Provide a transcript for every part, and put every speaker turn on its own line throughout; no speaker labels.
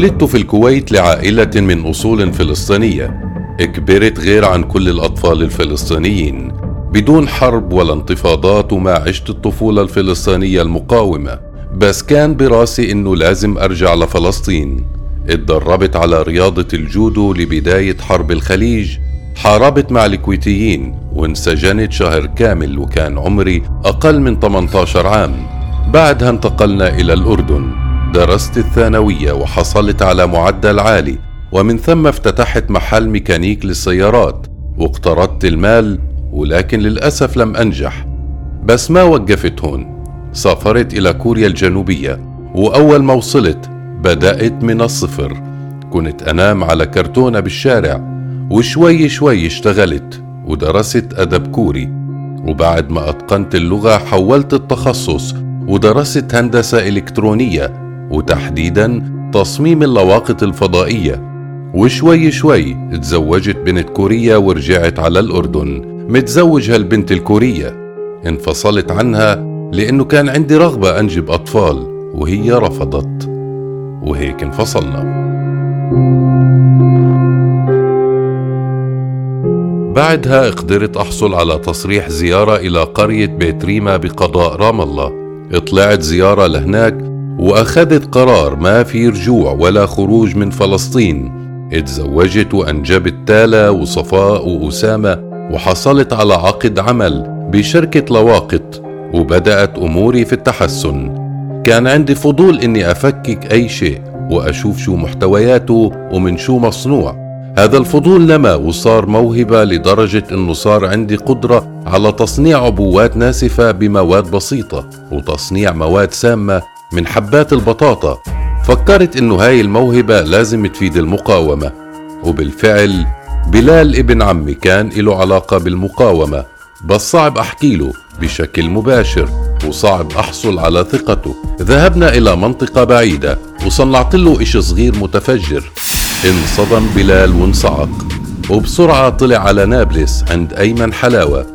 ولدت في الكويت لعائلة من أصول فلسطينية. كبرت غير عن كل الأطفال الفلسطينيين بدون حرب ولا انتفاضات وما عشت الطفولة الفلسطينية المقاومة. بس كان براسي إنه لازم أرجع لفلسطين. اتدربت على رياضة الجودو لبداية حرب الخليج. حاربت مع الكويتيين وانسجنت شهر كامل وكان عمري أقل من 18 عام. بعدها انتقلنا إلى الأردن. درست الثانوية وحصلت على معدل عالي ومن ثم افتتحت محل ميكانيك للسيارات. واقترضت المال ولكن للأسف لم أنجح. بس ما وقفت هون. سافرت إلى كوريا الجنوبية وأول ما وصلت بدأت من الصفر. كنت أنام على كرتونة بالشارع وشوي شوي اشتغلت ودرست أدب كوري. وبعد ما أتقنت اللغة حولت التخصص ودرست هندسة إلكترونية. وتحديدا تصميم اللواقط الفضائية. وشوي شوي تزوجت بنت كورية ورجعت على الأردن. متزوج هالبنت الكورية. انفصلت عنها لأنه كان عندي رغبة أنجب أطفال وهي رفضت. وهيك انفصلنا. بعدها قدرت أحصل على تصريح زيارة إلى قرية بيت ريما بقضاء رام الله. طلعت زيارة لهناك وأخذت قرار ما في رجوع ولا خروج من فلسطين اتزوجت وأنجبت تالا وصفاء وأسامة وحصلت على عقد عمل بشركة لواقط وبدأت أموري في التحسن. كان عندي فضول إني أفكك أي شيء وأشوف شو محتوياته ومن شو مصنوع. هذا الفضول نما وصار موهبة لدرجة أنه صار عندي قدرة على تصنيع عبوات ناسفة بمواد بسيطة وتصنيع مواد سامة من حبات البطاطا فكرت أنه هاي الموهبة لازم تفيد المقاومة. وبالفعل بلال ابن عمي كان له علاقة بالمقاومة بس صعب أحكي له بشكل مباشر وصعب أحصل على ثقته. ذهبنا إلى منطقة بعيدة وصنعت له إشي صغير متفجر. انصدم بلال وانصعق وبسرعة طلع على نابلس عند أيمن حلاوة.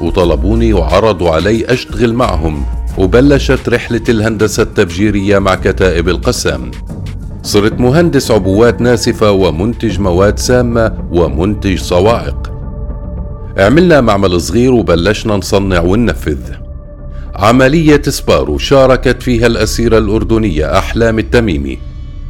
وطلبوني وعرضوا علي أشتغل معهم. وبلشت رحلة الهندسة التفجيرية مع كتائب القسام صرت مهندس عبوات ناسفة ومنتج مواد سامة ومنتج صواعق عملنا معمل صغير وبلشنا نصنع وننفذ. عملية سبارو شاركت فيها الأسيرة الأردنية أحلام التميمي.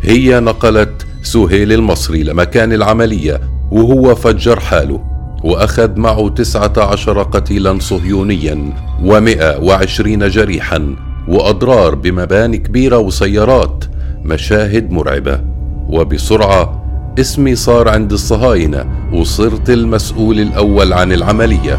هي نقلت سهيل المصري لمكان العملية وهو فجر حاله. وأخذ معه تسعة عشر قتيلا صهيونيا ومئة وعشرين جريحا وأضرار بمباني كبيرة وسيارات مشاهد مرعبة. وبسرعة اسمي صار عند الصهاينة وصرت المسؤول الأول عن العملية.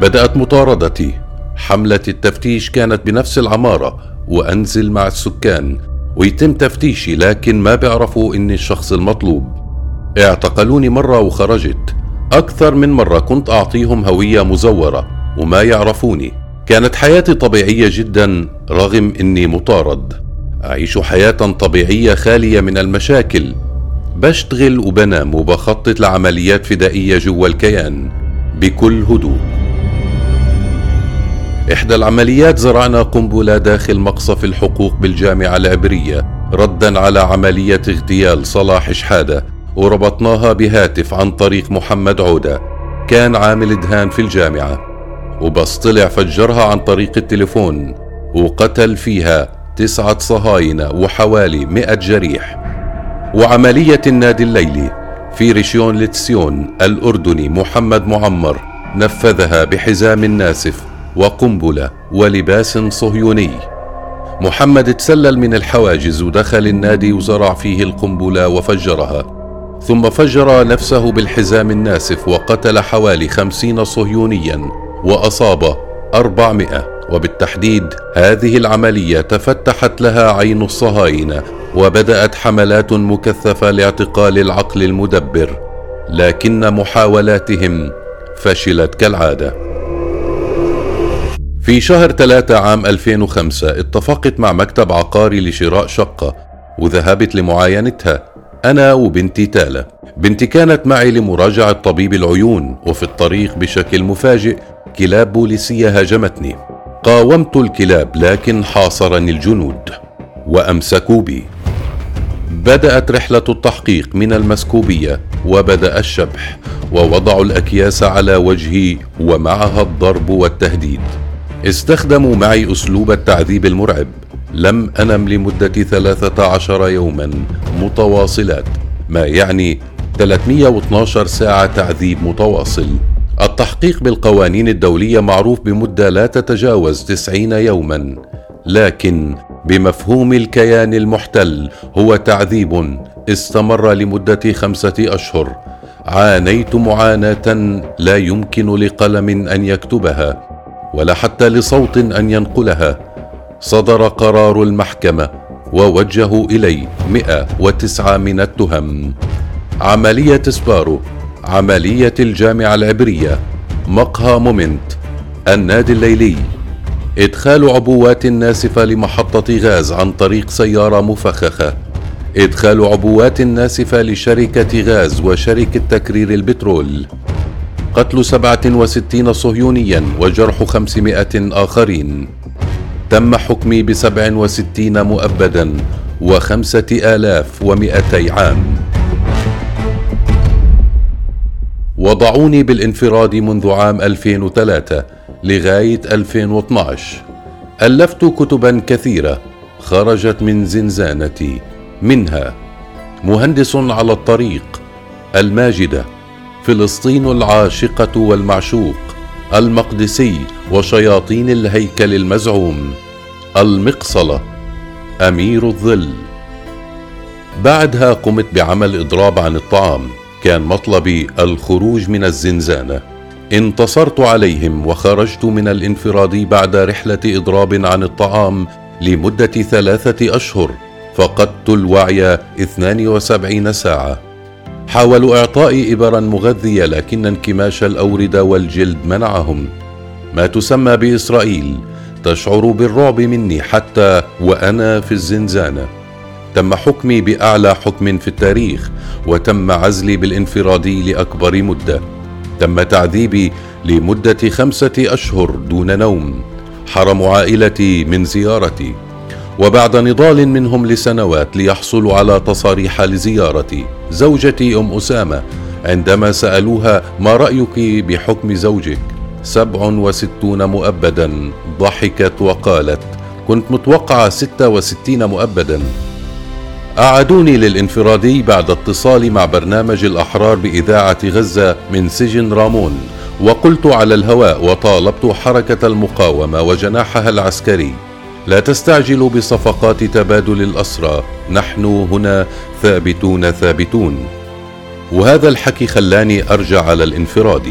بدأت مطاردتي. حملة التفتيش كانت بنفس العمارة وأنزل مع السكان. ويتم تفتيشي لكن ما بيعرفوا إني الشخص المطلوب. اعتقلوني مرة وخرجت. أكثر من مرة كنت أعطيهم هوية مزورة وما يعرفوني. كانت حياتي طبيعية جدا رغم إني مطارد. أعيش حياة طبيعية خالية من المشاكل. بشتغل وبنام وبخطط لعمليات فدائية جوا الكيان بكل هدوء. إحدى العمليات زرعنا قنبلة داخل مقصف الحقوق بالجامعة العبرية ردا على عملية اغتيال صلاح شحادة وربطناها بهاتف عن طريق محمد عودة كان عامل دهان في الجامعة. وبس طلع فجرها عن طريق التليفون وقتل فيها تسعة صهاينة وحوالي مئة جريح. وعملية النادي الليلي في ريشيون لتسيون الأردني محمد معمر نفذها بحزام ناسف وقنبلة ولباس صهيوني. محمد تسلل من الحواجز ودخل النادي وزرع فيه القنبلة وفجرها ثم فجر نفسه بالحزام الناسف وقتل حوالي خمسين صهيونيا وأصاب أربعمائة. وبالتحديد هذه العملية تفتحت لها عين الصهاينة وبدأت حملات مكثفة لاعتقال العقل المدبر لكن محاولاتهم فشلت كالعادة. في شهر ثلاثة عام 2005 اتفقت مع مكتب عقاري لشراء شقة وذهبت لمعاينتها أنا وبنتي تالا. بنتي كانت معي لمراجعة طبيب العيون وفي الطريق بشكل مفاجئ كلاب بوليسية هاجمتني. قاومت الكلاب لكن حاصرني الجنود. وأمسكوا بي. بدأت رحلة التحقيق من المسكوبية وبدأ الشبح ووضعوا الأكياس على وجهي ومعها الضرب والتهديد. استخدموا معي أسلوب التعذيب المرعب. لم أنم لمدة 13 يوما. متواصلات. ما يعني 312 ساعة تعذيب متواصل. التحقيق بالقوانين الدولية معروف بمدة لا تتجاوز 90 يوما. لكن بمفهوم الكيان المحتل هو تعذيب استمر لمدة خمسة أشهر. عانيت معاناة لا يمكن لقلم أن يكتبها. ولا حتى لصوت أن ينقلها. صدر قرار المحكمة ووجهوا الي 109 من التهم. عملية سبارو عملية الجامعة العبرية. مقهى مومنت النادي الليلي. إدخال عبوات ناسفة لمحطة غاز عن طريق سيارة مفخخة. إدخال عبوات ناسفة لشركة غاز وشركة تكرير البترول. قتل 67 صهيونيا وجرح 500 آخرين. تم حكمي ب 67 مؤبدا وخمسة آلاف ومئتي عام. وضعوني بالانفراد منذ عام 2003 لغاية 2012 ألفت كتبا كثيرة خرجت من زنزانتي. منها مهندس على الطريق الماجدة. فلسطين العاشقة والمعشوق المقدسي وشياطين الهيكل المزعوم المقصلة أمير الظل. بعدها قمت بعمل إضراب عن الطعام كان مطلبي الخروج من الزنزانة. انتصرت عليهم وخرجت من الانفراد بعد رحلة إضراب عن الطعام لمدة ثلاثة أشهر فقدت الوعي 72 ساعة. حاولوا إعطائي إبرا مغذية لكن انكماش الأوردة والجلد منعهم. ما تسمى بإسرائيل تشعر بالرعب مني حتى وأنا في الزنزانة. تم حكمي بأعلى حكم في التاريخ وتم عزلي بالانفرادي لأكبر مدة. تم تعذيبي لمدة خمسة أشهر دون نوم. حرموا عائلتي من زيارتي. وبعد نضال منهم لسنوات ليحصلوا على تصاريح لزيارتي زوجتي أم أسامة عندما سألوها ما رأيك بحكم زوجك؟ سبع وستون مؤبدا ضحكت وقالت كنت متوقعه ستة وستين مؤبدا. أعادوني للانفرادي بعد اتصالي مع برنامج الأحرار بإذاعة غزة من سجن رامون وقلت على الهواء وطالبت حركة المقاومة وجناحها العسكري. لا تستعجلوا بصفقات تبادل الأسرى. نحن هنا ثابتون ثابتون. وهذا الحكي خلاني أرجع على الانفراد.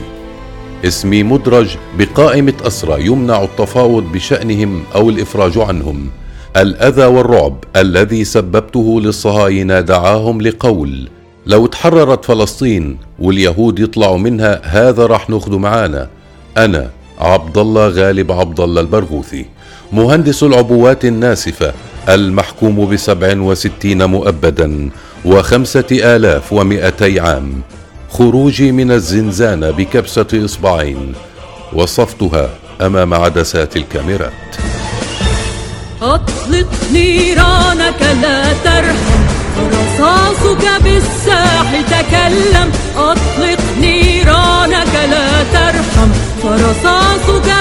اسمي مدرج بقائمة أسرى يمنع التفاوض بشأنهم أو الإفراج عنهم. الأذى والرعب الذي سببته للصهاينة دعاهم لقول لو تحررت فلسطين واليهود يطلعوا منها هذا راح ناخذه معانا. أنا عبد الله غالب عبد الله البرغوثي. مهندس العبوات الناسفة المحكوم بسبع وستين مؤبدا وخمسة آلاف ومئتي عام. خروجي من الزنزانة بكبسة إصبعين. وصفتها أمام عدسات الكاميرات.
أطلق نيرانك لا ترحم. رصاصك بالساح تكلم. أطلق نيرانك لا ترحم. فرصاصك